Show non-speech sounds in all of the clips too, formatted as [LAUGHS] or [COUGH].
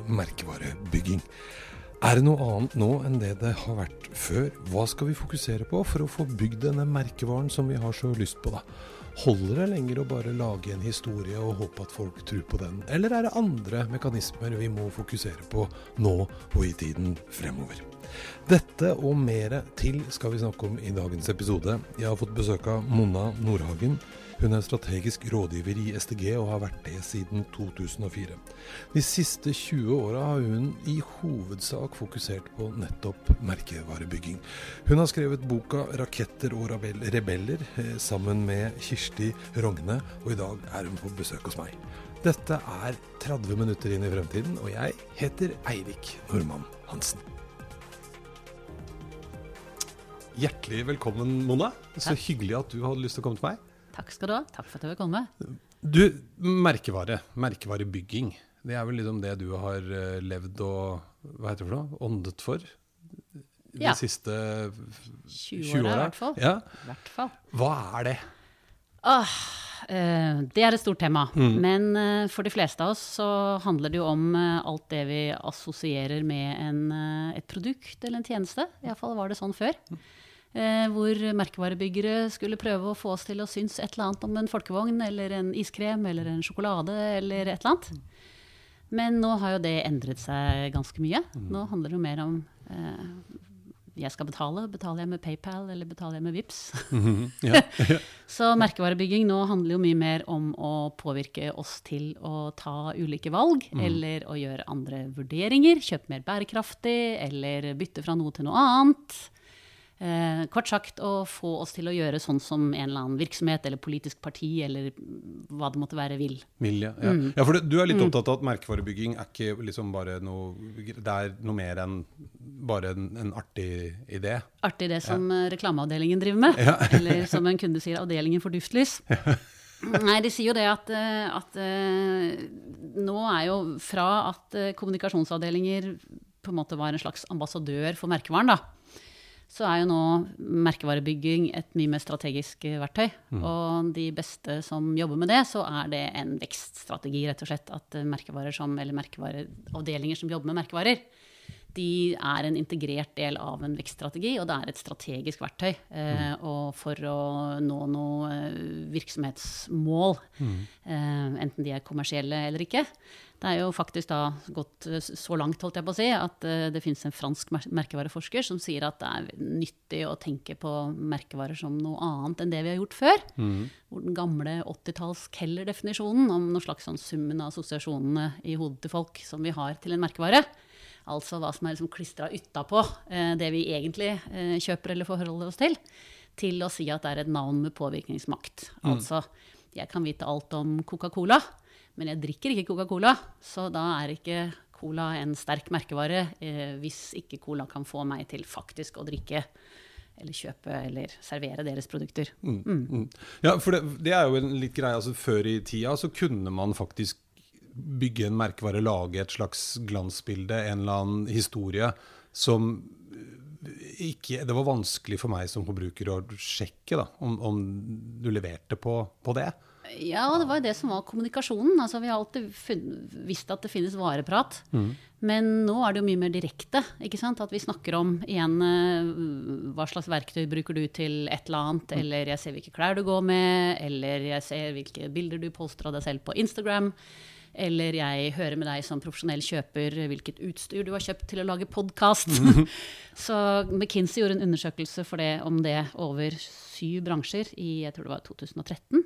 er merkevarebygging? Er det noe annet nå enn det det har vært før? Hva skal vi fokusere på for å få bygd denne merkevaren som vi har så lyst på, da? Holder det lenger å bare lage en historie og håpe at folk tror på den, eller er det andre mekanismer vi må fokusere på nå og i tiden fremover? Dette og mer til skal vi snakke om i dagens episode. Jeg har fått besøk av Monna Nordhagen. Hun er strategisk rådgiver i SDG og har vært det siden 2004. De siste 20 åra har hun i hovedsak fokusert på nettopp merkevarebygging. Hun har skrevet boka 'Raketter og rebeller' eh, sammen med Kirsti Rogne, og i dag er hun på besøk hos meg. Dette er 30 minutter inn i fremtiden, og jeg heter Eirik Normann Hansen. Hjertelig velkommen, Mona. Så hyggelig at du hadde lyst til å komme til meg. Takk skal du ha. Takk for at jeg vil komme. Du, merkevare. Merkevarebygging. Det er vel liksom det du har eh, levd og hva heter det for noe? Åndet for? De ja. siste 20 åra, i hvert fall. Ja. hvert fall. Hva er det? Åh, eh, det er et stort tema. Mm. Men eh, for de fleste av oss så handler det jo om alt det vi assosierer med en, et produkt eller en tjeneste. Iallfall var det sånn før. Eh, hvor merkevarebyggere skulle prøve å få oss til å synes et eller annet om en folkevogn eller en iskrem eller en sjokolade eller et eller annet. Men nå har jo det endret seg ganske mye. Mm. Nå handler det jo mer om eh, jeg skal betale. Betaler jeg med PayPal eller betaler jeg med VIPS? [LAUGHS] Mm -hmm. ja. Så merkevarebygging nå handler jo mye mer om å påvirke oss til å ta ulike valg, mm. eller å gjøre andre vurderinger. Kjøpe mer bærekraftig, eller bytte fra noe til noe annet. Eh, kort sagt å få oss til å gjøre sånn som en eller annen virksomhet eller politisk parti eller hva det måtte være vil. vil ja. Ja. Mm. ja. for du er litt mm. opptatt av at merkevarebygging er ikke liksom bare noe Det er noe mer enn bare en, en artig idé? Artig idé som ja. Eh, reklameavdelingen driver med. [LAUGHS] eller som en kunde sier, avdelingen for duftlys. Nei, de sier jo det at, eh, at, uh, nå er jo fra at kommunikasjonsavdelinger på en måte var en slags ambassadør for merkevaren, da så er jo nå merkevarebygging et mye mer strategisk verktøy. Mm. Og de beste som jobber med det, så er det en vekststrategi, rett og slett. At merkevarer som, eller merkevareavdelinger som jobber med merkevarer, de er en integrert del av en vekststrategi, og det er et strategisk verktøy eh, mm. for å nå noe eh, virksomhetsmål, mm. eh, enten de er kommersielle eller ikke. Det er jo faktisk da gått eh, så langt holdt jeg på å si, at uh, det finnes en fransk merkevareforsker som sier at det er nyttig å tenke på merkevarer som noe annet enn det vi har gjort før. Mm. Den gamle 80-talls Keller-definisjonen om noen slags sånn summen av assosiasjonene i hodet til folk som vi har til en merkevare, altså hva som er liksom klistra utapå uh, det vi egentlig uh, kjøper eller forholder oss til, til å si at det er et navn med påvirkningsmakt. Mm. Altså, jeg kan vite alt om Coca-Cola. Men jeg drikker ikke Coca-Cola, så da er ikke cola en sterk merkevare eh, hvis ikke cola kan få meg til faktisk å drikke eller kjøpe eller servere deres produkter. Mm, mm. Mm. Ja, for det, det, er jo en litt greie. altså Før i tida så kunne man faktisk bygge en merkevare, lage et slags glansbilde, en eller annen historie som ikke Det var vanskelig for meg som forbruker å sjekke da, om, om du leverte på, på det. Ja, det var jo det som var kommunikasjonen. Altså, vi har alltid visst at det finnes vareprat. Mm. Men nå er det jo mye mer direkte. ikke sant? At vi snakker om igjen eh, hva slags verktøy bruker du til et eller annet, mm. eller jeg ser hvilke klær du går med, eller jeg ser hvilke bilder du poster av deg selv på Instagram. Eller jeg hører med deg som profesjonell kjøper hvilket utstyr du har kjøpt til å lage podkast. Mm. [LAUGHS] [LAUGHS] Så McKinsey gjorde en undersøkelse for det, om det over syv bransjer i jeg tror det var 2013.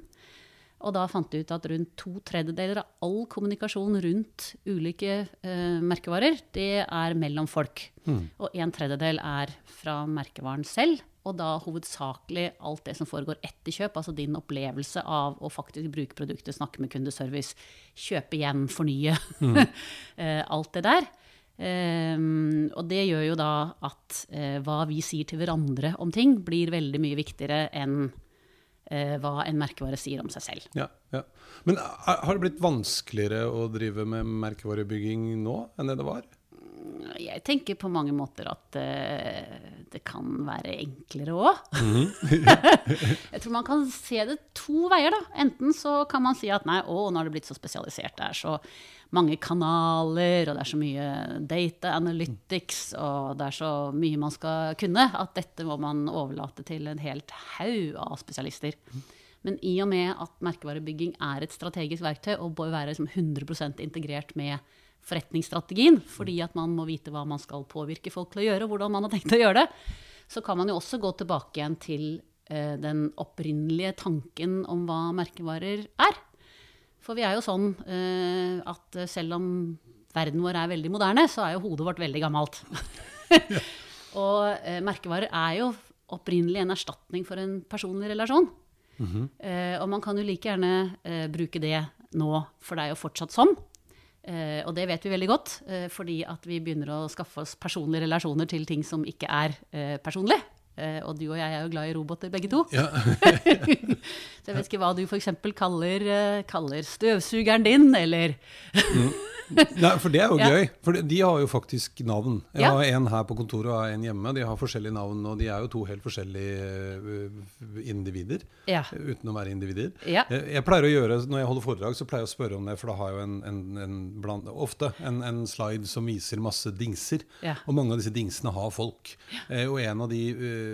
Og da fant de ut at rundt to tredjedeler av all kommunikasjon rundt ulike eh, merkevarer, det er mellom folk. Mm. Og en tredjedel er fra merkevaren selv. Og da hovedsakelig alt det som foregår etter kjøp, altså din opplevelse av å faktisk bruke produktet, snakke med kundeservice, kjøpe igjen, fornye. Mm. [LAUGHS] Alt det der. Um, og det gjør jo da at uh, hva vi sier til hverandre om ting, blir veldig mye viktigere enn hva en merkevare sier om seg selv. Ja, ja. Men har det blitt vanskeligere å drive med merkevarebygging nå enn det det var? Jeg tenker på mange måter at uh, det kan være enklere òg. Mm. [LAUGHS] [LAUGHS] jeg tror man kan se det to veier, da. Enten så kan man si at nei, å, nå har det blitt så spesialisert. Det er så mange kanaler, og det er så mye data analytics, og det er så mye man skal kunne, at dette må man overlate til en helt haug av spesialister. Men i og med at merkevarebygging er et strategisk verktøy og bør være liksom 100% integrert med forretningsstrategien, fordi at man må vite hva man skal påvirke folk til å gjøre, og hvordan man har tenkt å gjøre det, så kan man jo også gå tilbake igjen til eh, den opprinnelige tanken om hva merkevarer er. For vi er jo sånn eh, at selv om verden vår er veldig moderne, så er jo hodet vårt veldig gammelt. [LAUGHS] [LAUGHS] og eh, merkevarer er jo opprinnelig en erstatning for en personlig relasjon. Mm -hmm. og man kan jo like gjerne eh, bruke det nå, for det er jo fortsatt sånn. Eh, og det vet vi veldig godt, eh, fordi at vi begynner å skaffe oss personlige relasjoner til ting som ikke er eh, personlig. Eh, og du og jeg er jo glad i roboter begge to. Ja. [LAUGHS] så jeg vet ikke hva du f.eks. Kaller, kaller støvsugeren din, eller mm. Nei, for det er jo [LAUGHS] ja. gøy. For de har jo faktisk navn. Jeg ja. har en her på kontoret og en hjemme. De har forskjellige navn, og de er jo to helt forskjellige uh, individer. Ja. Uten å være individer. Jeg, jeg, pleier å gjøre, Når jeg holder foredrag, så pleier jeg å spørre om det, for da har jeg jo en, en, en bland, ofte en, en, slide som viser masse dingser. Og mange av disse dingsene har folk. Og en av de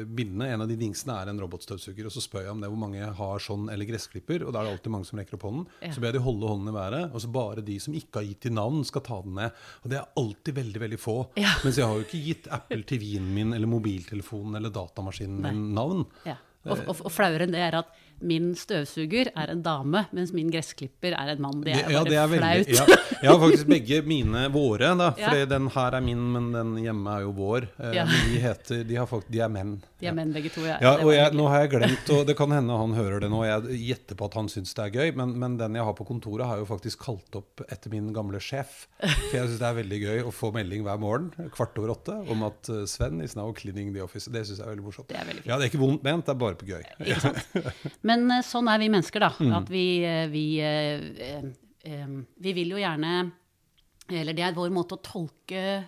bildene, en av de dingsene er en robotstøvsuger. Og så spør jeg om det hvor mange har sånn eller gressklipper, og da er det alltid mange som rekker opp hånden. Så ber jeg de holde hånden i været, og så bare de som ikke har gitt til navn, skal ta den ned. Og det er alltid veldig veldig få. Ja. [LAUGHS] Mens jeg har jo ikke gitt Apple TV-en min eller mobiltelefonen eller datamaskinen min navn. Ja. Og, og, og flauere enn det er at min støvsuger er en dame, mens min gressklipper er en mann. Det er ja, bare det er flaut. ja, jeg har faktisk begge mine våre, da. For ja. den her er min, men den hjemme er jo vår. Eh, ja. De, heter, de, faktisk, de, er menn. De er menn begge to, ja. og jeg, nå har jeg glemt, og det kan hende han hører det nå, jeg gjetter på at han syns det er gøy, men, men, den jeg har på kontoret, har jo faktisk kalt opp etter min gamle sjef. For jeg syns det er veldig gøy å få melding hver morgen kvart over åtte om at eh, Sven is now cleaning the office. Det syns jeg er veldig morsomt. Det er veldig fint. Ja, det er ikke vondt ment, det er bare på gøy. Ikke sant? [LAUGHS] Men eh, sånn er vi mennesker, da. Mm. At vi, eh, vi, eh, vi, vil jo gjerne Eller det er vår måte å tolke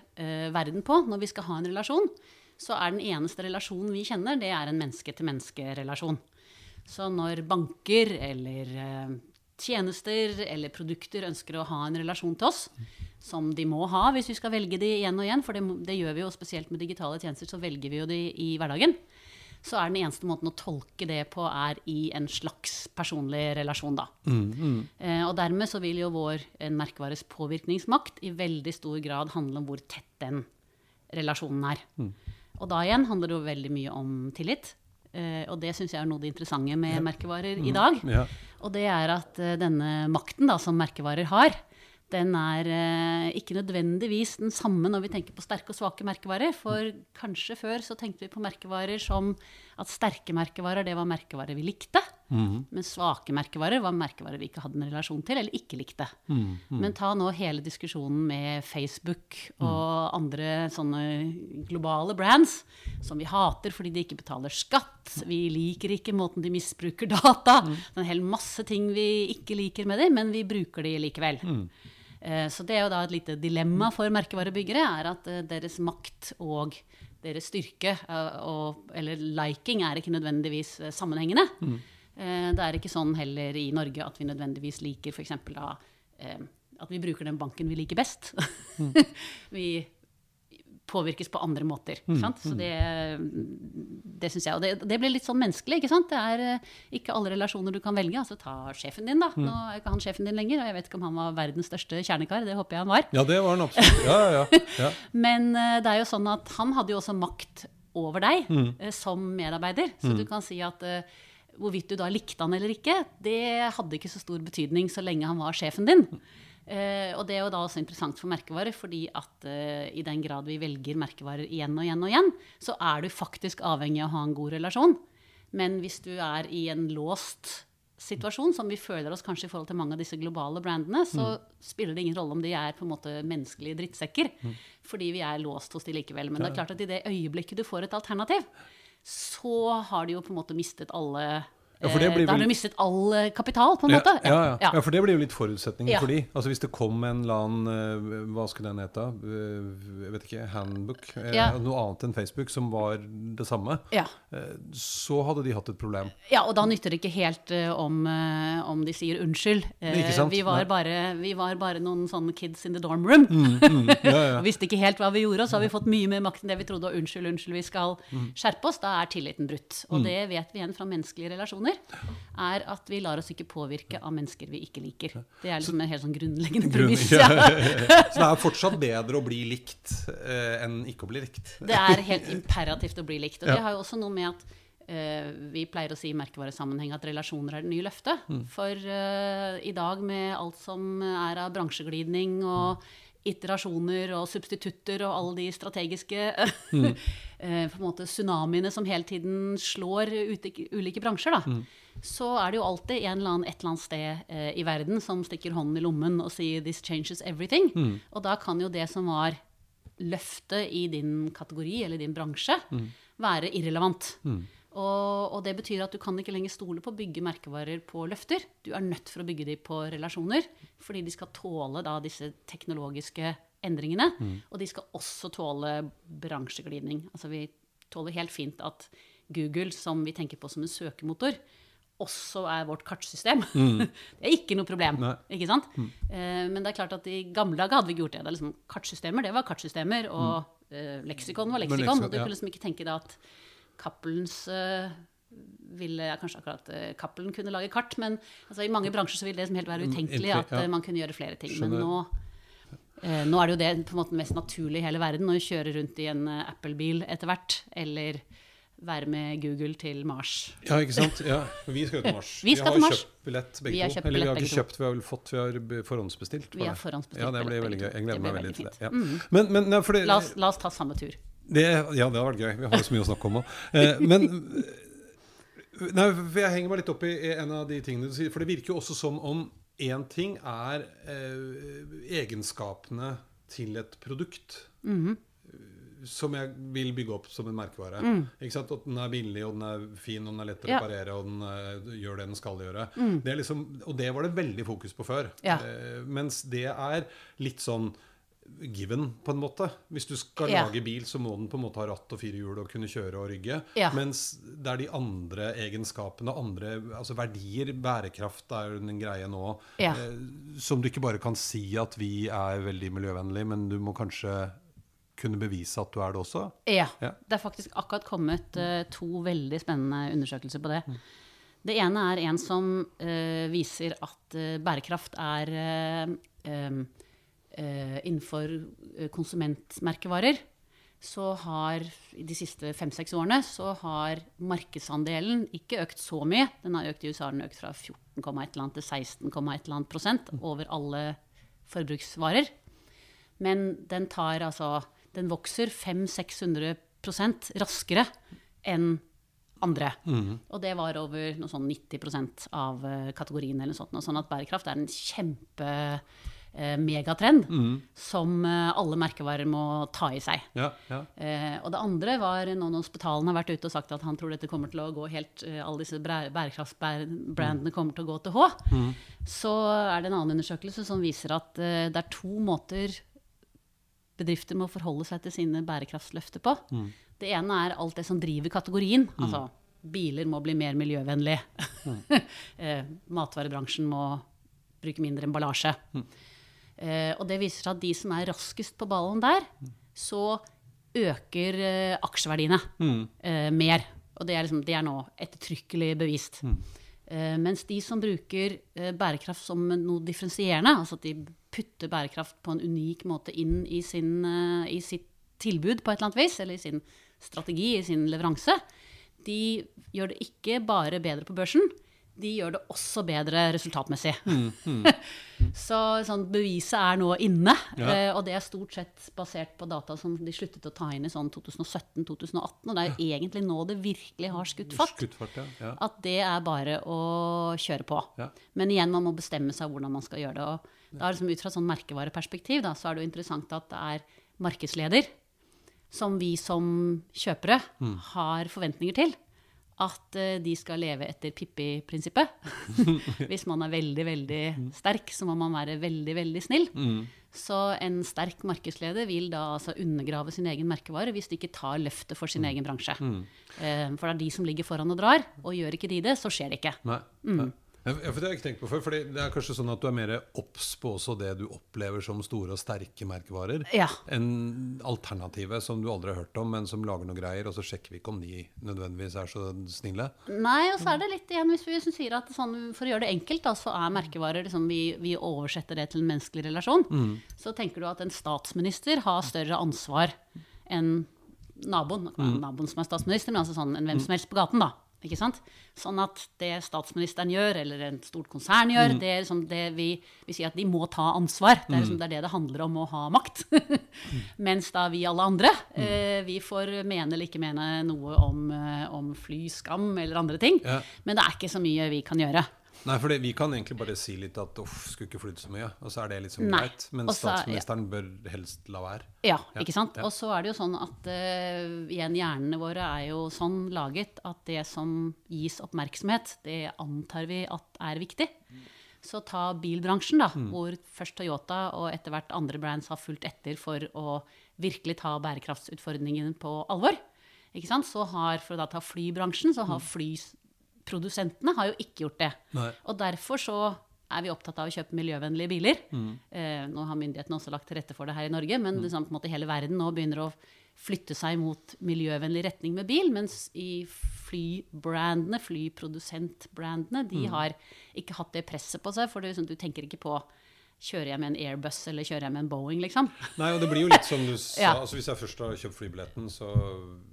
verden på når vi skal ha en relasjon. Så er den eneste relasjonen vi kjenner, det er en menneske-til-menneske-relasjon. Så når banker eller tjenester eller produkter ønsker å ha en relasjon til oss, som de må ha hvis vi skal velge de igjen og igjen, for det, det gjør vi jo spesielt med digitale tjenester, så velger vi jo de i hverdagen så er den eneste måten å tolke det på, er i en slags personlig relasjon, da. Mm, mm. Eh, og dermed så vil jo vår merkevares påvirkningsmakt i veldig stor grad handle om hvor tett den relasjonen er. Mm. Og da igjen handler det jo veldig mye om tillit. Eh, og det syns jeg er noe av det interessante med ja. merkevarer i mm. dag. Ja. Og det er at denne makten da, som merkevarer har, den er eh, ikke nødvendigvis den samme når vi tenker på sterke og svake merkevarer. For kanskje før så tenkte vi på merkevarer som at sterke merkevarer det var merkevarer vi likte. Mm. Men svake merkevarer var merkevarer vi ikke hadde en relasjon til eller ikke likte. Mm. -hmm. Men ta nå hele diskusjonen med Facebook og mm. andre sånne globale brands som vi hater fordi de ikke betaler skatt. Vi liker ikke måten de misbruker data. Mm. Det er en hel masse ting vi ikke liker med dem, men vi bruker de likevel. Mm. Eh, så det er jo da et lite dilemma for merkevarebyggere, er at eh, deres makt og deres styrke, eh, og, eller liking, er ikke nødvendigvis sammenhengende. Mm. Det er ikke sånn heller i Norge at vi nødvendigvis liker f.eks. da at vi bruker den banken vi liker best. Mm. [LAUGHS] vi påvirkes på andre måter. Mm, så mm. det, det syns jeg. Og det, det, blir litt sånn menneskelig. ikke sant? Det er uh, ikke alle relasjoner du kan velge. Altså ta sjefen din, da. Mm. Nå er ikke han sjefen din lenger, og jeg vet ikke om han var verdens største kjernekar. Det håper jeg han var. Ja, det var han absolutt. Ja, ja, ja. [LAUGHS] Men uh, det er jo sånn at han hadde jo også makt over deg mm. som medarbeider. Så mm. du kan si at hvorvidt du da likte han eller ikke, det hadde ikke så stor betydning så lenge han var sjefen din. Uh, og det er jo da også interessant for merkevarer, fordi at uh, i den grad vi velger merkevarer igjen og igjen og igjen, så er du faktisk avhengig av å ha en god relasjon. Men hvis du er i en låst situasjon, som vi føler oss kanskje i forhold til mange av disse globale brandene, så mm. spiller det ingen rolle om de er på en måte menneskelige drittsekker. Mm. Fordi vi er låst hos de likevel. Men det er klart at i det øyeblikket du får et alternativ, så har de jo på en måte mistet alle Ja, eh, da har du mistet all eh, kapital, på en Ja, måte. ja, ja. for det blir jo litt forutsetningen for de. Altså Hvis det kom en eller annen eh, Hva skulle den hete? Jeg vet ikke. Handbook? Noe annet enn Facebook som var det samme. Ja. Så hadde de hatt et problem. Ja, og da nytter det ikke helt om, om de sier unnskyld. Vi, var bare, vi var bare noen sånne kids in the dorm room. Mm, Ja, ja. [LAUGHS] visste ikke helt hva vi gjorde, og så har vi fått mye mer makt enn det vi trodde. Og unnskyld, unnskyld, vi skal Mm. skjerpe oss. Da er tilliten brutt. Og det vet vi igjen fra menneskelige relasjoner, er at vi lar oss ikke påvirke av mennesker vi ikke liker. Det er liksom en helt sånn grunnleggende premiss. [LAUGHS] ja. Ja. Så det er fortsatt bedre å bli likt eh, enn ikke å bli likt. Det er helt imperativt å bli likt. Og det har jo også noe med at eh, vi pleier å si i merkevaresammenheng at relasjoner er det nye løftet. Mm. For uh, i dag med alt som er av bransjeglidning og iterasjoner og substitutter og alle de strategiske Mm. [LAUGHS] eh, på en måte tsunamiene som hele tiden slår ulike bransjer, da, Mm. så er det jo alltid en eller annen, et eller annet sted eh, i verden som stikker hånden i lommen og sier 'this changes everything'. Mm. Og da kan jo det som var løftet i din kategori eller din bransje, være irrelevant. Og, og det betyr at du kan ikke lenger stole på å bygge merkevarer på løfter. Du er nødt for å bygge dem på relasjoner, fordi de skal tåle da disse teknologiske endringene. Og de skal også tåle bransjeglidning. Altså vi tåler helt fint at Google, som vi tenker på som en søkemotor, også er vårt kartsystem. [LAUGHS] det er ikke noe problem. Nei. ikke sant? Eh, men det er klart at i gamle dager hadde vi ikke gjort det. det er liksom, kartsystemer det var kartsystemer, og eh, leksikon var leksikon. leksikon, og du kunne liksom ikke tenke deg at Cappelens eh, ville jeg Kanskje akkurat Cappelen kunne lage kart, men altså, i mange bransjer så vil det som helt være utenkelig at ja. eh, man kunne gjøre flere ting. Skjønner. Men nå, eh, nå er det jo det på en måte mest naturlige i hele verden å kjøre rundt i en eh, Apple-bil etter hvert, eller være med Google til Mars. Ja, ikke sant? Ja, vi skal jo til [LAUGHS] Mars. Vi skal har Mars. kjøpt billett begge to. Eller vi har ikke kjøpt, vi har vel fått, vi har forhåndsbestilt. Vi har forhåndsbestilt Ja, det blir veldig gøy. Jeg gleder meg veldig, veldig til det. Ja. Mm. Men, men ja, det, La oss, la oss ta samme tur. Det, ja, det har vært gøy. Vi har jo så mye å snakke om nå. Eh, men nei, for jeg henger meg litt opp i en av de tingene du sier. For det virker jo også som om én ting er eh, egenskapene til et produkt. Mhm. Som jeg vil bygge opp som en merkevare. Ikke sant? At den er billig, og den er fin, og den er lett å Mm. Ja. Mm. reparere, og den uh, gjør det den skal gjøre. Det er liksom, og det var det veldig fokus på før. Ja. Uh, mens det er litt sånn given, på en måte. Hvis du skal Ja. lage bil, så må den på en måte ha ratt og fire hjul og kunne kjøre og rygge. Ja. Mens det er de andre egenskapene, andre altså verdier, bærekraft er jo en greie nå, Ja. eh, som du ikke bare kan si at vi er veldig miljøvennlige, men du må kanskje kunne bevise at du er det også. Ja. Det er faktisk akkurat kommet eh, to veldig spennende undersøkelser på det. Det ene er en som eh, viser at eh, bærekraft er eh, Innenfor eh, konsumentmerkevarer så har i de siste fem-seks årene så har markedsandelen ikke økt så mye. Den har økt i USA, den har økt fra 14,1 til 16,1 prosent over alle forbruksvarer. Men den tar altså Den vokser 500-600% raskere enn andre. Og det var over noe sånn 90% av eh, kategorien eller noe sånt. Sånn at bærekraft er en kjempe eh, megatrend som eh, alle merkevarer må ta i seg. Ja, ja. Eh, og det andre var nå når hospitalen har vært ute og sagt at han tror dette kommer til å gå helt eh, Alle disse bæ- bærekraftsbrandene kommer til å gå til H. Så er det en annen undersøkelse som viser at eh, det er to måter bedrifter må forholde seg til sine bærekraftsløfter på. Det ene er alt det som driver kategorien. Altså biler må bli mer miljøvennlige. [LAUGHS] eh, matvarebransjen må bruke mindre emballasje. Eh, og det viser seg at de som er raskest på ballen der, så øker eh, aksjeverdiene eh, mer. Og det er, liksom, det er nå ettertrykkelig bevist. Eh, mens de som bruker eh, bærekraft som noe differensierende, altså at de putter bærekraft på en unik måte inn i, sin, eh, i sitt tilbud på et eller annet vis, eller i sin strategi, i sin leveranse, de gjør det ikke bare bedre på børsen, de gjør det også bedre resultatmessig. [LAUGHS] så sånn, beviset er nå inne, Ja. eh, og det er stort sett basert på data som de sluttet å ta inn i sånn 2017-2018, og det er jo egentlig nå det virkelig har skutt fart. Skuttfart, ja. ja. At det er bare å kjøre på. Ja. Men igjen, man må bestemme seg hvordan man skal gjøre det. Og da er det liksom ut fra et sånn merkevareperspektiv da, så er det jo interessant at det er markedsleder som vi som kjøpere har forventninger til at eh, de skal leve etter Pippi-prinsippet. [LAUGHS] Hvis man er veldig, veldig sterk, så må man være veldig, veldig snill. Så en sterk markedsleder vil da altså undergrave sin egen merkevare hvis de ikke tar løftet for sin egen bransje. Mm. For det er de som ligger foran og drar, og gjør ikke de det, så skjer det ikke. Nei. Nei. Ja, for Det har jeg ikke tenkt på før. For det er kanskje sånn at du er mer obs på også det du opplever som store og sterke merkevarer, Ja. enn alternativet som du aldri har hørt om, men som lager noe greier, og så sjekker vi ikke om de nødvendigvis er så snille. Nei, og så er det litt igjen hvis vi sier at sånn, For å gjøre det enkelt, da, så er merkevarer liksom, vi, vi oversetter det til en menneskelig relasjon. Så tenker du at en statsminister har større ansvar enn naboen. Naboen som er statsminister, men altså sånn en hvem som helst på gaten, da. Ikke sant? Sånn at det statsministeren gjør, eller en stort konsern gjør, det er liksom det vi, vi sier at de må ta ansvar. Det er, liksom, det er det det handler om å ha makt. [LAUGHS] Mens da vi alle andre, eh, vi får mene eller ikke mene noe om, eh, om flyskam eller andre ting. Ja. Men det er ikke så mye vi kan gjøre. Nei, for det, vi kan egentlig bare si litt at uff, skulle ikke flydd så mye. Og så er det liksom Nei. greit. Men Også, statsministeren ja. bør helst la være. Ja, Ja, ikke sant? ja. Og så er det jo sånn at uh, igjen, hjernene våre er jo sånn laget at det som gis oppmerksomhet, det antar vi at er viktig. Så ta bilbransjen, da, hvor først Toyota og etter hvert andre brands har fulgt etter for å virkelig ta bærekraftsutfordringen på alvor. Ikke sant? Så har, for å da ta flybransjen, så har flyprodusentene har jo ikke gjort det. Nei. Og derfor så er vi opptatt av å kjøpe miljøvennlige biler. Eh, nå har myndighetene også lagt til rette for det her i Norge, men liksom, på en måte hele verden nå begynner å flytte seg mot miljøvennlig retning med bil, mens i flybrandene, flyprodusentbrandene, de har ikke hatt det presset på seg, for det, liksom, du tenker ikke på Kjører jeg med en Airbus eller kjører jeg med en Boeing, liksom? Nei, og det blir jo litt som du [LAUGHS] sa. Ja. Altså, hvis jeg først har kjøpt flybilletten, så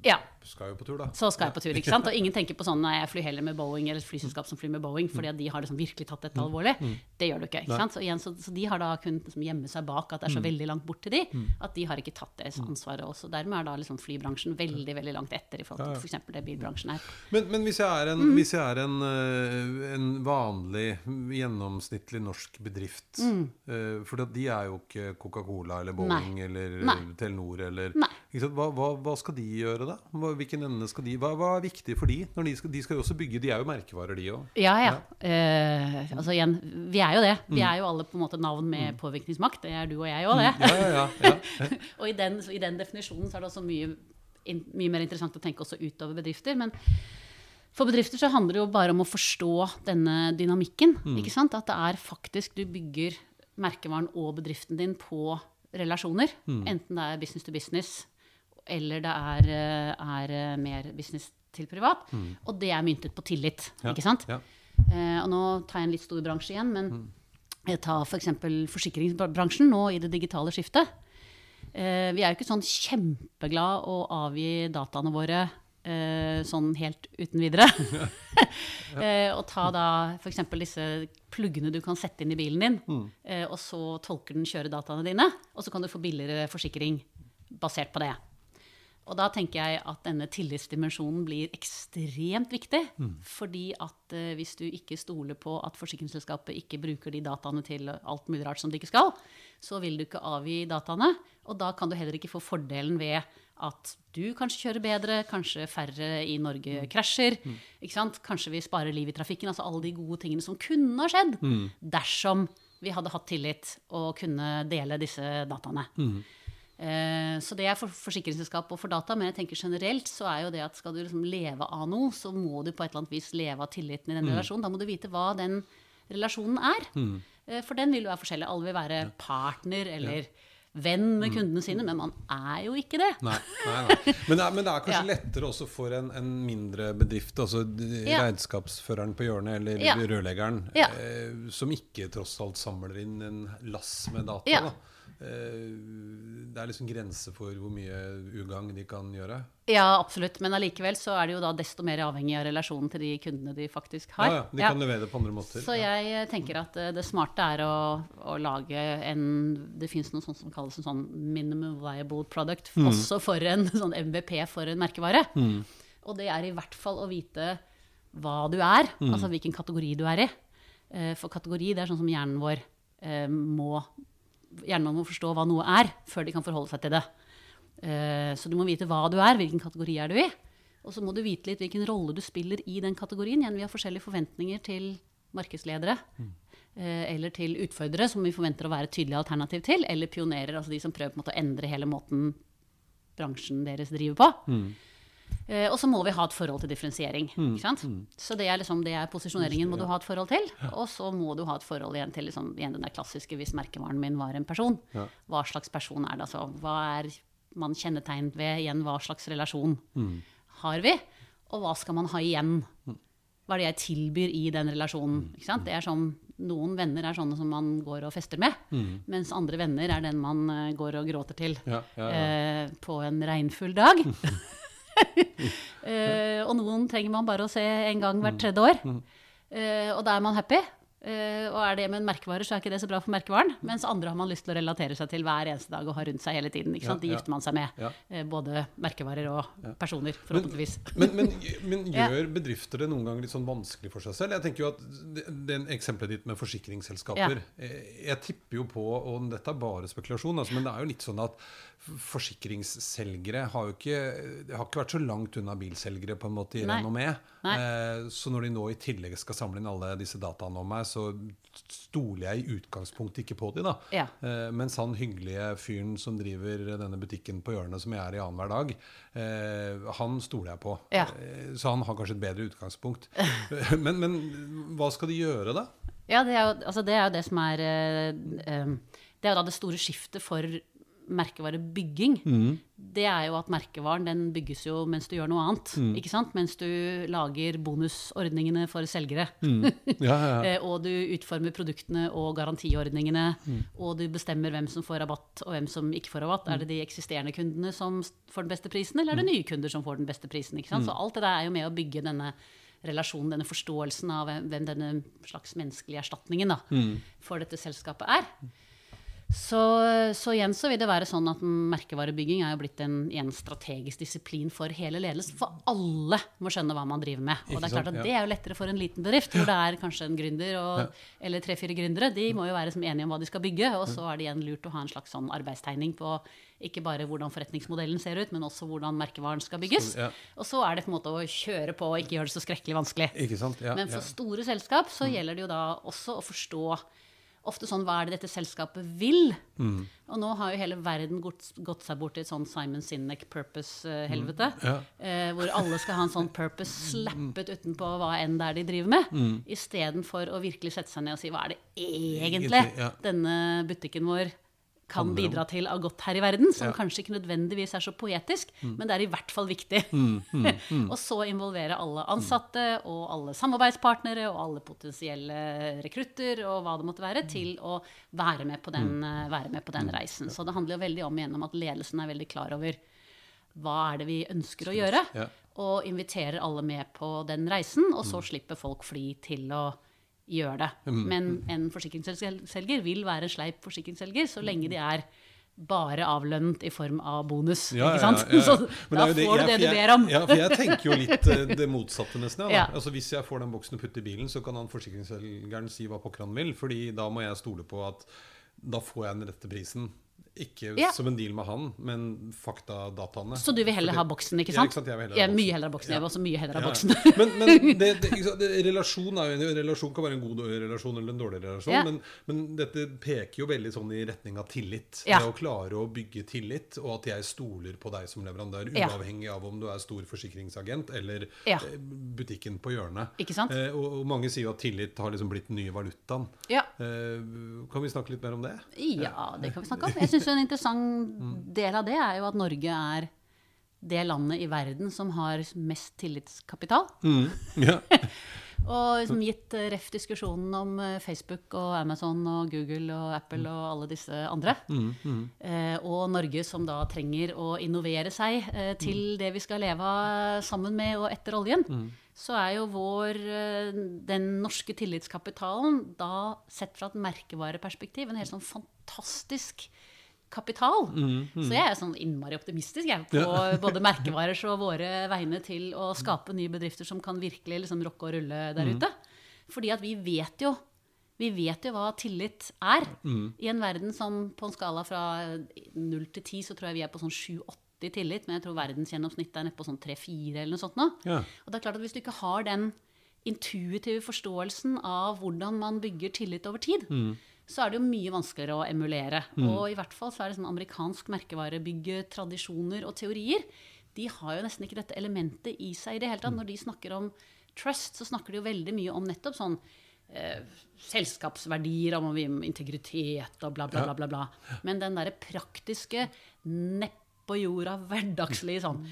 Ja. Skal jo på tur, da. Så skal jeg på tur, ikke sant? Og ingen tenker på sånn nei, jeg flyr heller med Boeing eller et flyselskap som flyr med Boeing, fordi at de har liksom virkelig tatt dette alvorlig. Det gjør du ikke. ikke sant? Så, igjen, så, så de har da kunnet liksom gjemme seg bak at det er så veldig langt bort til de, at de har ikke tatt det ansvaret også. Dermed er da liksom flybransjen veldig veldig langt etter i forhold til f.eks. det bilbransjen er. Men, men hvis jeg er, Mm. en, hvis jeg er en, eh, en vanlig, gjennomsnittlig norsk bedrift eh, For de er jo ikke Coca-Cola eller Boeing eller Mm. Nei. Telenor eller Nei. ikke sant? Hva, hva, hva skal de gjøre, da? Hva, hvilken ende skal de hva, hva er viktig for de? Når de, skal, de skal jo også bygge De er jo merkevarer, de òg. Ja, ja. Eh, altså igjen, vi er jo det. Mm. Vi er jo alle på en måte navn med påvirkningsmakt. Det er du og jeg òg, det. Ja, ja, ja, [LAUGHS] ja. Og i den, i den definisjonen så er det også mye, in, mye mer interessant å tenke også utover bedrifter. Men for bedrifter så handler det jo bare om å forstå denne dynamikken. ikke sant? At det er faktisk du bygger merkevaren og bedriften din på relasjoner. Enten det er business to business eller det er, eh, er eh, mer business til privat. Og det er myntet på tillit. Ja, ikke sant? ja. Eh, og nå tar jeg en litt stor bransje igjen, men jeg tar f.eks. For forsikringsbransjen nå i det digitale skiftet. Eh, vi er jo ikke sånn kjempeglad å avgi dataene våre eh, sånn helt uten videre. [LAUGHS] [LAUGHS] og ta da f.eks. disse pluggene du kan sette inn i bilen din, eh, og så tolker den kjøredataene dine, og så kan du få billigere forsikring basert på det. Og da tenker jeg at denne tillitsdimensjonen blir ekstremt viktig. Fordi at uh, hvis du ikke stoler på at forsikringsselskapet ikke bruker de dataene til alt mulig rart som de ikke skal, så vil du ikke avgi dataene. Og da kan du heller ikke få fordelen ved at du kanskje kjører bedre, kanskje færre i Norge krasjer. Ikke sant? Kanskje vi sparer liv i trafikken. Altså alle de gode tingene som kunne ha skjedd dersom vi hadde hatt tillit og kunne dele disse dataene. Eh, Så det er for forsikringsselskap og for data, men jeg tenker generelt så er jo det at skal du liksom leve av noe, så må du på et eller annet vis leve av tilliten i den relasjonen. Da må du vite hva den relasjonen er. Mm. For den vil jo være forskjellig. Alle vil være partner eller venn med kundene sine, men man er jo ikke det. Nei, [LAUGHS] nei, nei. Men, det er, men det er kanskje Ja. lettere også for en, en mindre bedrift, altså Ja. regnskapsføreren på hjørnet eller Ja. rørleggeren, Ja. eh, som ikke tross alt samler inn en lass med data. Ja. Da. Eh, det er liksom grenser for hvor mye ugagn de kan gjøre. Ja, absolutt. Men allikevel så er de jo da desto mer avhengig av relasjonen til de kundene de faktisk har. Ja, ja, de Ja. kan levere det på andre måter. Så jeg eh, tenker at eh, det smarte er å, å lage en Det fins noe sånt som kalles en sånn minimum viable product, også for en [LAUGHS] sånn MVP for en merkevare. Og det er i hvert fall å vite hva du er, altså hvilken kategori du er i. For kategori det er sånn som hjernen vår må Hjernen må forstå hva noe er, før de kan forholde seg til det. Eh, Så du må vite hva du er, hvilken kategori er du i. Og så må du vite litt hvilken rolle du spiller i den kategorien. Igjen, vi har forskjellige forventninger til markedsledere. mm. Eller til utfordrere, som vi forventer å være et tydelig alternativ til. Eller pionerer, altså de som prøver en måte å endre hele måten bransjen deres driver på. Eh, og så må vi ha et forhold til differensiering. ikke sant? Så det er, liksom, det er posisjoneringen må du ha et forhold til. Og så må du ha et forhold igjen til liksom, igjen den der klassiske hvis merkevaren min var en person. Ja. Hva slags person er det? Altså, hva er man kjennetegnet ved? Igjen, hva slags relasjon har vi? Og hva skal man ha igjen? Hva er det jeg tilbyr i den relasjonen? Det er sånn, noen venner er sånne som man går og fester med, mens andre venner er den man eh, går og gråter til Ja, ja, ja. eh, på en regnfull dag. [LAUGHS] Eh, og noen trenger man bare å se en gang hvert tredje år. Uh, og da er man happy. Uh, og er det med en merkevare, så er ikke det så bra for merkevaren. Mens andre har man lyst til å relatere seg til hver eneste dag og ha rundt seg hele tiden. De Ja, ja. gifter man seg med. Ja. Eh, både merkevarer og personer, forhåpentligvis. Men, men, men men gjør bedrifter det noen ganger litt sånn vanskelig for seg selv? Jeg tenker jo at den eksempelet ditt med forsikringsselskaper eh, Jeg tipper jo på, og dette er bare spekulasjon, altså, men det er jo litt sånn at forsikringsselgere har jo ikke, har ikke vært så langt unna bilselgere på en måte i renommé. Eh, så når de nå i tillegg skal samle inn alle disse dataene om meg, så stoler jeg i utgangspunktet ikke på de da. Ja. Eh, mens han hyggelige fyren som driver denne butikken på hjørnet som jeg er i annenhver dag, eh, han stoler jeg på. Ja. Eh, så han har kanskje et bedre utgangspunkt. [LAUGHS] men, men hva skal de gjøre, da? Ja, det er jo, altså det, er jo det som er Det er jo da det store skiftet for merkevarebygging. Det er jo at merkevaren den bygges jo mens du gjør noe annet. ikke sant? Mens du lager bonusordningene for selgere. Ja, ja, ja. [LAUGHS] Eh, og du utformer produktene og garantiordningene. Og du bestemmer hvem som får rabatt og hvem som ikke får rabatt. Er det de eksisterende kundene som får den beste prisen, eller er det nye kunder som får den beste prisen? ikke sant? Så alt det der er jo med å bygge denne relasjonen, denne forståelsen av hvem hvem denne slags menneskelige erstatningen da, for dette selskapet er. Så, så igjen så vil det være sånn at merkevarebygging er jo blitt en, en strategisk disiplin for hele ledelsen. For alle må skjønne hva man driver med. Og det er klart at det er jo lettere for en liten bedrift, hvor det er kanskje en gründer og, eller tre-fire gründere. De må jo være som enige om hva de skal bygge, og så er det igjen lurt å ha en slags sånn arbeidstegning på ikke bare hvordan forretningsmodellen ser ut, men også hvordan merkevaren skal bygges. Så, ja. Og så er det på en måte å kjøre på og ikke gjøre det så skrekkelig vanskelig. Ikke sant? Ja, Men for ja. Store selskap så gjelder det jo da også å forstå ofte sånn hva er det dette selskapet vil? Mm. Og nå har jo hele verden gått, gått seg bort til et sånn Simon Sinek purpose-helvete. Mm. Ja. Eh, hvor alle skal ha en sånn purpose [LAUGHS] slappet utenpå hva enn det er de driver med. Mm. Istedenfor å virkelig sette seg ned og si hva er det egentlig Egentlig, ja. denne butikken vår kan bidra til av godt her i verden, som Ja. Mm. kanskje ikke nødvendigvis er så poetisk, men det er i hvert fall viktig. [LAUGHS] og så involvere alle ansatte og alle samarbeidspartnere og alle potensielle rekrutter og hva det måtte være, til å være med på den, eh, være med på den reisen. Så det handler jo veldig om igjennom at ledelsen er veldig klar over hva er det vi ønsker å gjøre, og inviterer alle med på den reisen, og så slipper folk fly til å gjøre det. Men en forsikringsselger vil være en sleip forsikringsselger så lenge de er bare avlønnet i form av bonus. Ja, ikke sant? ja, ja. [LAUGHS] Så da jo får du det jeg- du ber om. Ja, for jeg tenker jo litt eh, det motsatte, nesten. [LAUGHS] Altså, hvis jeg får den boksen og putter i bilen, så kan han forsikringsselgeren si hva pokker han vil. fordi da må jeg stole på at da får jeg den rette prisen. Ikke Ja. som en deal med han, men faktadataene. Så du vil heller Fordi- ha boksen, ikke Ja, sant? ikke sant? Jeg vil heller ha boksen. mye heller ha boksen. Jeg vil også mye heller ha Ja. boksen. [LAUGHS] men men [LAUGHS] det, det, det, relasjon, er relasjon kan være en god relasjon eller en dårlig relasjon, Ja. men, men dette peker jo veldig sånn i retning av tillit. Ja. Det å klare å bygge tillit, og at jeg stoler på deg som leverandør, uavhengig av om du er stor forsikringsagent eller Ja. eh, butikken på hjørnet. Ikke sant? Eh, og, og mange sier jo at tillit har liksom blitt den nye valutaen. Ja. Eh, kan vi snakke litt mer om det? Ja, det kan vi snakke om. Jeg synes [LAUGHS] En interessant del av det er jo at Norge er det landet i verden som har mest tillitskapital. Ja. [LAUGHS] Og liksom gitt ref diskusjonen om eh, Facebook og Amazon og Google og Apple og alle disse andre. Eh, og Norge som da trenger å innovere seg eh, til det vi skal leve av sammen med og etter oljen. Så er jo vår, eh, den norske tillitskapitalen da sett fra et merkevareperspektiv en helt sånn fantastisk kapital. Så jeg er sånn innmari optimistisk jeg, på [LAUGHS] både merkevarers [LAUGHS] og våre vegne til å skape nye bedrifter som kan virkelig liksom rocke og rulle der ute. Fordi at vi vet jo vi vet jo hva tillit er. I en verden som på en skala fra 0 til 10, så tror jeg vi er på sånn i tillit, men jeg tror verdensgjennomsnittet er nede på sånn 3-4 eller noe sånt nå. Ja. Og det er klart at hvis du ikke har den intuitive forståelsen av hvordan man bygger tillit over tid, så er det jo mye vanskeligere å emulere. Og i hvert fall så er det sånn amerikansk merkevarebygge, tradisjoner og teorier, de har jo nesten ikke dette elementet i seg i det hele tatt. Når de snakker om trust, så snakker de jo veldig mye om nettopp sånn eh, selskapsverdier, om integritet og bla, bla, bla. bla, bla. Men den derre praktiske, neppe jorda, hverdagslige sånn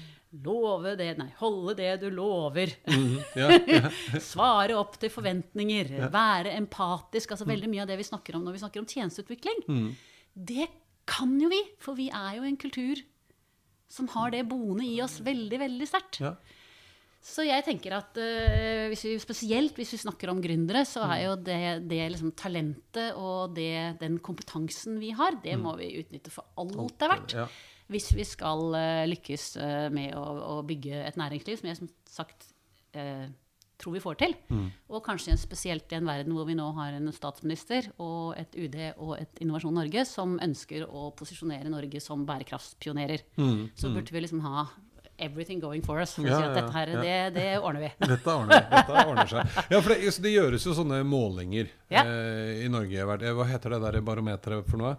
Love det Nei, holde det du lover. Ja, ja. [LAUGHS] Svare opp til forventninger. Være empatisk. altså Veldig mye av det vi snakker om når vi snakker om tjenesteutvikling. Det kan jo vi, for vi er jo en kultur som har det boende i oss veldig, veldig sterkt. Ja. Så jeg tenker at uh, hvis vi, spesielt hvis vi snakker om gründere, så er jo det, det liksom talentet og det, den kompetansen vi har, det må vi utnytte for alt det er verdt. Hvis vi skal eh, lykkes eh, med å, å bygge et næringsliv som jeg som sagt eh, tror vi får til. Og kanskje spesielt i en verden hvor vi nå har en statsminister og et UD og et Innovasjon Norge som ønsker å posisjonere Norge som bærekraftspionerer. Så burde vi liksom ha everything going for us. For Ja, si at ja, dette her, ja. det, det ordner vi. [LAUGHS] Dette ordner, dette ordner seg. Ja, for det, det gjøres jo sånne målinger Ja. eh, i Norge. Hva heter det der barometeret for noe?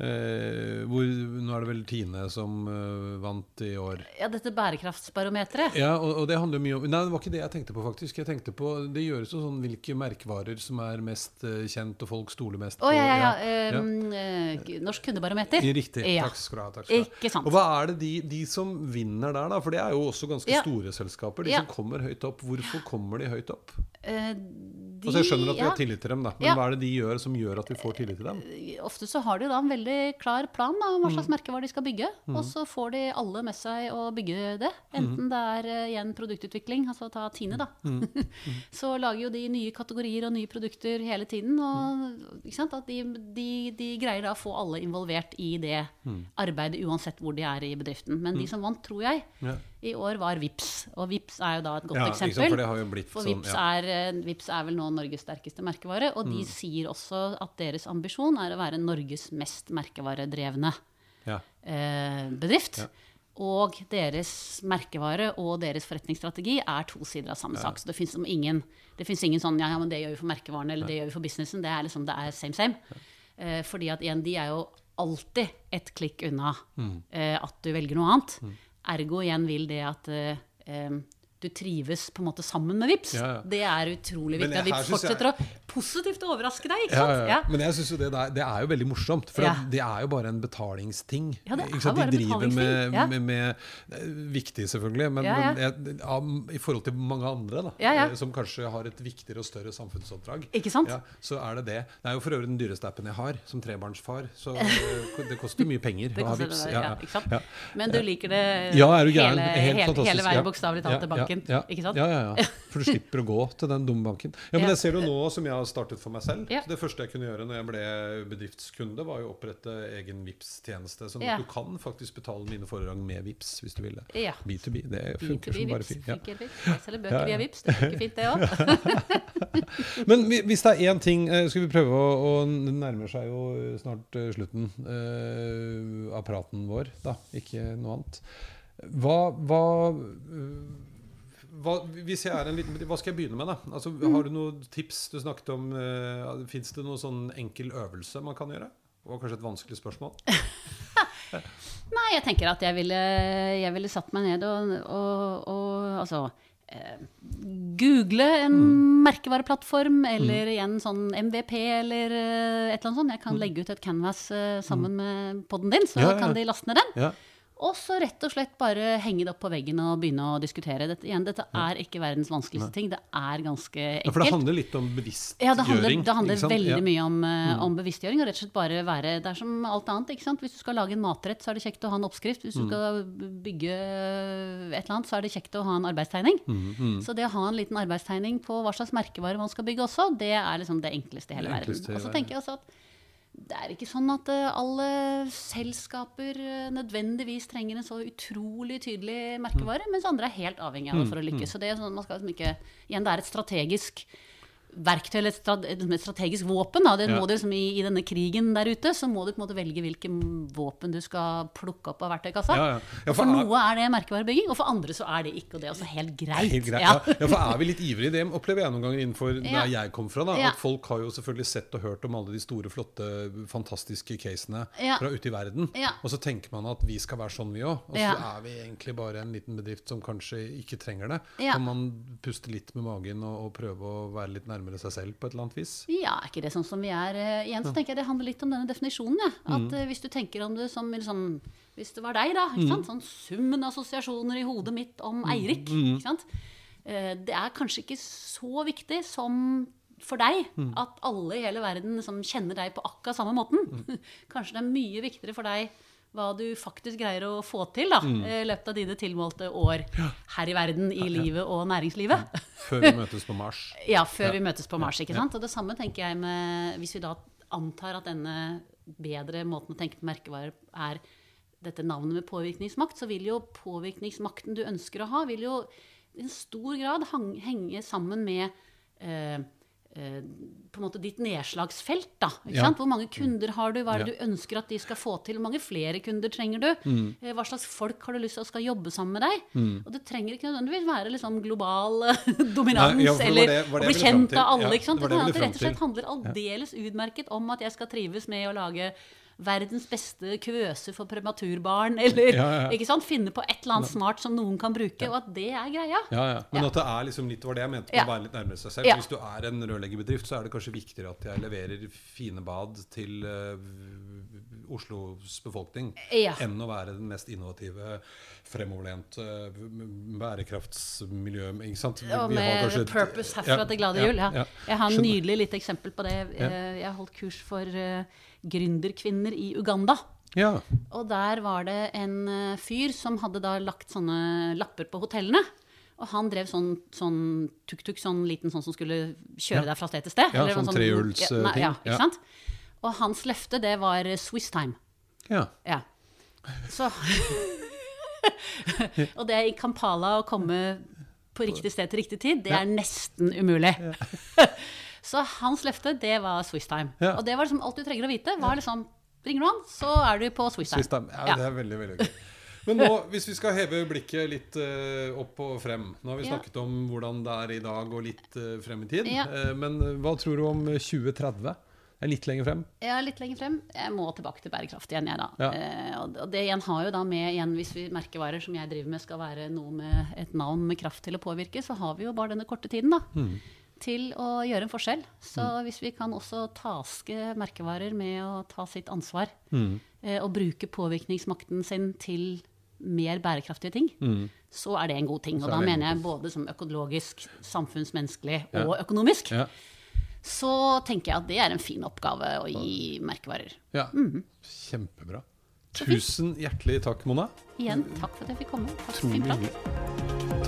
Eh, hvor, nå er det vel Tine som eh, vant i år. Ja, dette bærekraftsbarometeret. Ja, og, og det handler jo mye om Nei, det var ikke det jeg tenkte på, faktisk. Jeg tenkte på, Det gjøres jo sånn hvilke merkevarer som er mest eh, kjent, og folk stoler mest på. ja, ja, ja. ja. Um, eh, Norsk kundebarometer. Riktig. Ja. Takk skal du ha. Takk skal ha. Ikke sant. Og hva er det de, de som vinner der, da? For det er jo også ganske Ja. store selskaper. De Ja. som kommer høyt opp. Hvorfor kommer de høyt opp? Eh, de, Altså Jeg skjønner at vi ja. har tillit til dem, da. Men Ja. hva er det de gjør som gjør at vi får tillit til dem? Ofte så har de da en veldig klar plan da, om hva Mm. slags merkevarer de skal bygge. Og så får de alle med seg å bygge det. Mm. Enten det er eh, igjen produktutvikling, altså ta Tine, da. Mm. [LAUGHS] så lager jo de nye kategorier og nye produkter hele tiden. Og Mm. ikke sant? at de, de, de greier da å få alle involvert i det Mm. arbeidet, uansett hvor de er i bedriften. Men de som vant, tror jeg, Ja. I år var Vips. Og Vips er jo da et godt Ja, eksempel. for det har jo blitt For sånn, ja. er, VIPS, er vel nå Norges sterkeste merkevare, og Mm. de sier også at deres ambisjon er å være Norges mest merkevaredrevne Ja. eh, bedrift. Og deres merkevare og deres forretningsstrategi er to sider av samme sak. Så det fins ingen, ingen sånn ja, men det gjør vi for merkevaren eller det gjør vi for businessen. Det er liksom, det er same same. Eh, fordi at igjen, de er jo alltid et klikk unna Mm. eh, at du velger noe annet. Ergo igjen vil det at eh, du trives på en måte sammen med VIPS. Ja, ja. Det er utrolig viktig. At VIPS fortsetter jeg- å positivt overraske deg, ikke Ja, sant? ja, ja. Men jeg synes jo det, der, det er jo veldig morsomt. For Ja. det er jo bare en betalingsting. Ja, det Ikke er sant? bare De driver med, ja. med, med eh, Viktig, selvfølgelig, men, Ja, ja. men jeg, ja, i forhold til mange andre da, Ja, ja. eh, som kanskje har et viktigere og større samfunnsoppdrag, Ikke sant? Ja, så er det det. Det er jo for øvrig den dyreste appen jeg har, som trebarnsfar. Så eh, det koster mye penger [LAUGHS] å ha VIPS. Det, Ja, ja, ja. ikke sant? Ja. Men du liker det Ja, er du hele, Helt hele, hele veien ja. bokstavelig talt til Ja, banken. Ja, ja. Ikke sant? Ja, ja, ja. For du [LAUGHS] slipper å gå til den dumme banken. Ja, Men jeg ser jo nå, som jeg har startet for meg selv. Det første jeg kunne gjøre når jeg ble bedriftskunde, var jo å opprette egen vips tjeneste Sånn at du kan faktisk betale mine foredrag med vips hvis du vil det. Ja. B2B. Det funker B2B som bare fint. Ja. Jeg selger bøker Ja, ja. via Vips, det funker fint, det òg. [LAUGHS] Men hvis det er én ting eh, Skal vi prøve å, å Det nærmer seg jo snart eh, slutten uh, av praten vår, da. Ikke noe annet. Hva, hva, eh, hva Hvis jeg er en liten Hva skal jeg begynne med, da? Altså, Har du noen tips? Du snakket om uh, Fins det noen sånn enkel øvelse man kan gjøre? Det var kanskje et vanskelig spørsmål. [LAUGHS] Nei, jeg tenker at jeg ville, jeg ville satt meg ned og, og, og altså eh, Google en Mm. merkevareplattform, eller igjen sånn MVP, eller eh, et eller annet sånt. Jeg kan legge ut et canvas eh, sammen med podden din, så Mm. Ja, ja, ja. kan de laste ned den. Og så rett og slett bare henge det opp på veggen og begynne å diskutere. Dette, igjen, dette er ikke verdens vanskeligste ting. Det er ganske enkelt. Ja, for det handler litt om bevisstgjøring. Ja, det handler, det handler veldig Ja. Mm. mye om, eh, om bevisstgjøring. Og rett og slett bare være Det er som alt annet. ikke sant? Hvis du skal lage en matrett, så er det kjekt å ha en oppskrift. Mm. Hvis du skal bygge et eller annet, så er det kjekt å ha en arbeidstegning. Mm, Så det å ha en liten arbeidstegning på hva slags merkevare man skal bygge også, det er liksom det enkleste i hele verden. Og så tenker jeg også at det er ikke sånn at eh, alle selskaper eh, nødvendigvis trenger en så utrolig tydelig merkevare, mens andre er helt avhengig av det for å lykkes. Så det er sånn, man skal liksom ikke Igjen, det er et strategisk verktøy eller et strategisk våpen. Da. Det må du liksom, i, I denne krigen der ute så må du på en måte velge hvilke våpen du skal plukke opp av verktøykassa. Ja, ja. Ja, for for noe er det merkevarebygging, og for andre så er det ikke. Og det er også helt greit. Helt greit. Ja. For er vi litt ivrige? Det opplever jeg noen ganger innenfor [LAUGHS] der jeg kom fra. da. At folk har jo selvfølgelig sett og hørt om alle de store, flotte, fantastiske casene fra ute i verden. Og så tenker man at vi skal være sånn, vi òg. Og så er vi egentlig bare en liten bedrift som kanskje ikke trenger det. Ja. Kan man puste litt med magen og, og prøve å være litt nærmere seg selv på et eller annet vis? Ja, er ikke det sånn som vi er eh, igjen? Så tenker jeg det handler litt om denne definisjonen. Ja. At Mm. eh, Hvis du tenker om det som liksom, Hvis det var deg, da. Sant? Sånn summen av assosiasjoner i hodet mitt Mm. om Eirik. Ikke sant? Eh, Det er kanskje ikke så viktig som for deg Mm. at alle i hele verden liksom kjenner deg på akkurat samme måten. Mm. [LAUGHS] Kanskje det er mye viktigere for deg hva du faktisk greier å få til da, Mm. i løpet av dine tilmålte år her i verden, i livet og næringslivet. Før vi møtes på Mars. [LAUGHS] Ja, før vi møtes på Mars. ikke sant? Og det samme tenker jeg med Hvis vi da antar at denne bedre måten å tenke på merkevarer er dette navnet med påvirkningsmakt, så vil jo påvirkningsmakten du ønsker å ha, vil jo i en stor grad hang, henge sammen med eh, på en måte ditt nedslagsfelt. da, ikke Ja. Hvor mange kunder har du? Hva er det Ja. du ønsker at de skal få til? Hvor mange flere kunder trenger du? Mm. Eh, Hva slags folk har du lyst til å skal jobbe sammen med deg? Og det trenger ikke nødvendigvis være liksom global eh, dominans [LAUGHS] Nei, ja, det eller å bli kjent av alle. Ikke sant? det Det, det rett og slett handler aldeles utmerket om at jeg skal trives med å lage verdens beste kvøse for prematurbarn, eller Ja, ja. Ikke sant? finne på et eller annet smart som noen kan bruke, og at det er greia. Ja, ja. Men at det er liksom litt var det jeg mente med å være litt nærmere seg selv. Hvis du er en rørleggerbedrift, så er det kanskje viktigere at jeg leverer fine bad til eh, Oslos befolkning, Ja. enn å være den mest innovative, fremoverlente bærekraftsmiljøet. Og med purpose herfra Ja, til glade jul. Ja. Jeg har en nydelig lite eksempel på det. Eh, Jeg holdt kurs for uh, gründerkvinner i Uganda. Ja. Og der var det en eh, fyr som hadde da lagt sånne lapper på hotellene. Og han drev sånn, sånn tuk-tuk, sånn liten sånn som skulle kjøre Ja. deg fra sted til sted. Ja, Eller sånn en trehjuls, ja, eh, nei, ting. Ja, Ja. ikke sant? Og hans løfte, det var Swiss time. ja. Ja. Så [LAUGHS] Og det i Kampala å komme på riktig sted til riktig tid, det er nesten umulig. [LAUGHS] så hans løfte, det var Swiss time. Ja. Og det var liksom alt du trenger å vite. var liksom, Ringer du han, så er du på Swiss time. Swiss time. ja, Ja. Det er veldig, veldig gøy. Men nå, hvis vi skal heve blikket litt uh, opp og frem Nå har vi Ja. snakket om hvordan det er i dag og litt uh, frem i tid. Ja. Uh, men hva tror du om 2030? Er litt lenger frem. Ja, litt lenger frem. Jeg må tilbake til bærekraft igjen, jeg, da. Ja. Eh, og det igjen har jo da med, igjen, hvis vi merkevarer som jeg driver med, skal være noe med et navn med kraft til å påvirke, så har vi jo bare denne korte tiden, da. Mm. Til å gjøre en forskjell. Så hvis vi kan også taske merkevarer med å ta sitt ansvar, Mm. eh, og bruke påvirkningsmakten sin til mer bærekraftige ting, så er det en god ting. Og da mener jeg både som økologisk, samfunnsmenneskelig Ja. og økonomisk Ja. Så tenker jeg at det er en fin oppgave å gi merkevarer. ja. Mm. Kjempebra. Tusen hjertelig takk, Mona. Igjen, takk for at jeg fikk komme. Takk.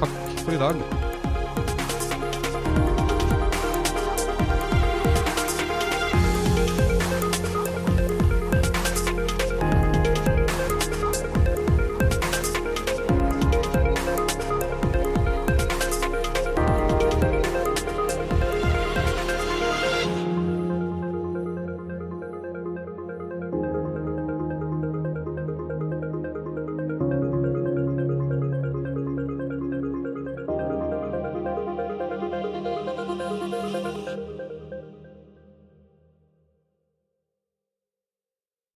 Takk for i dag.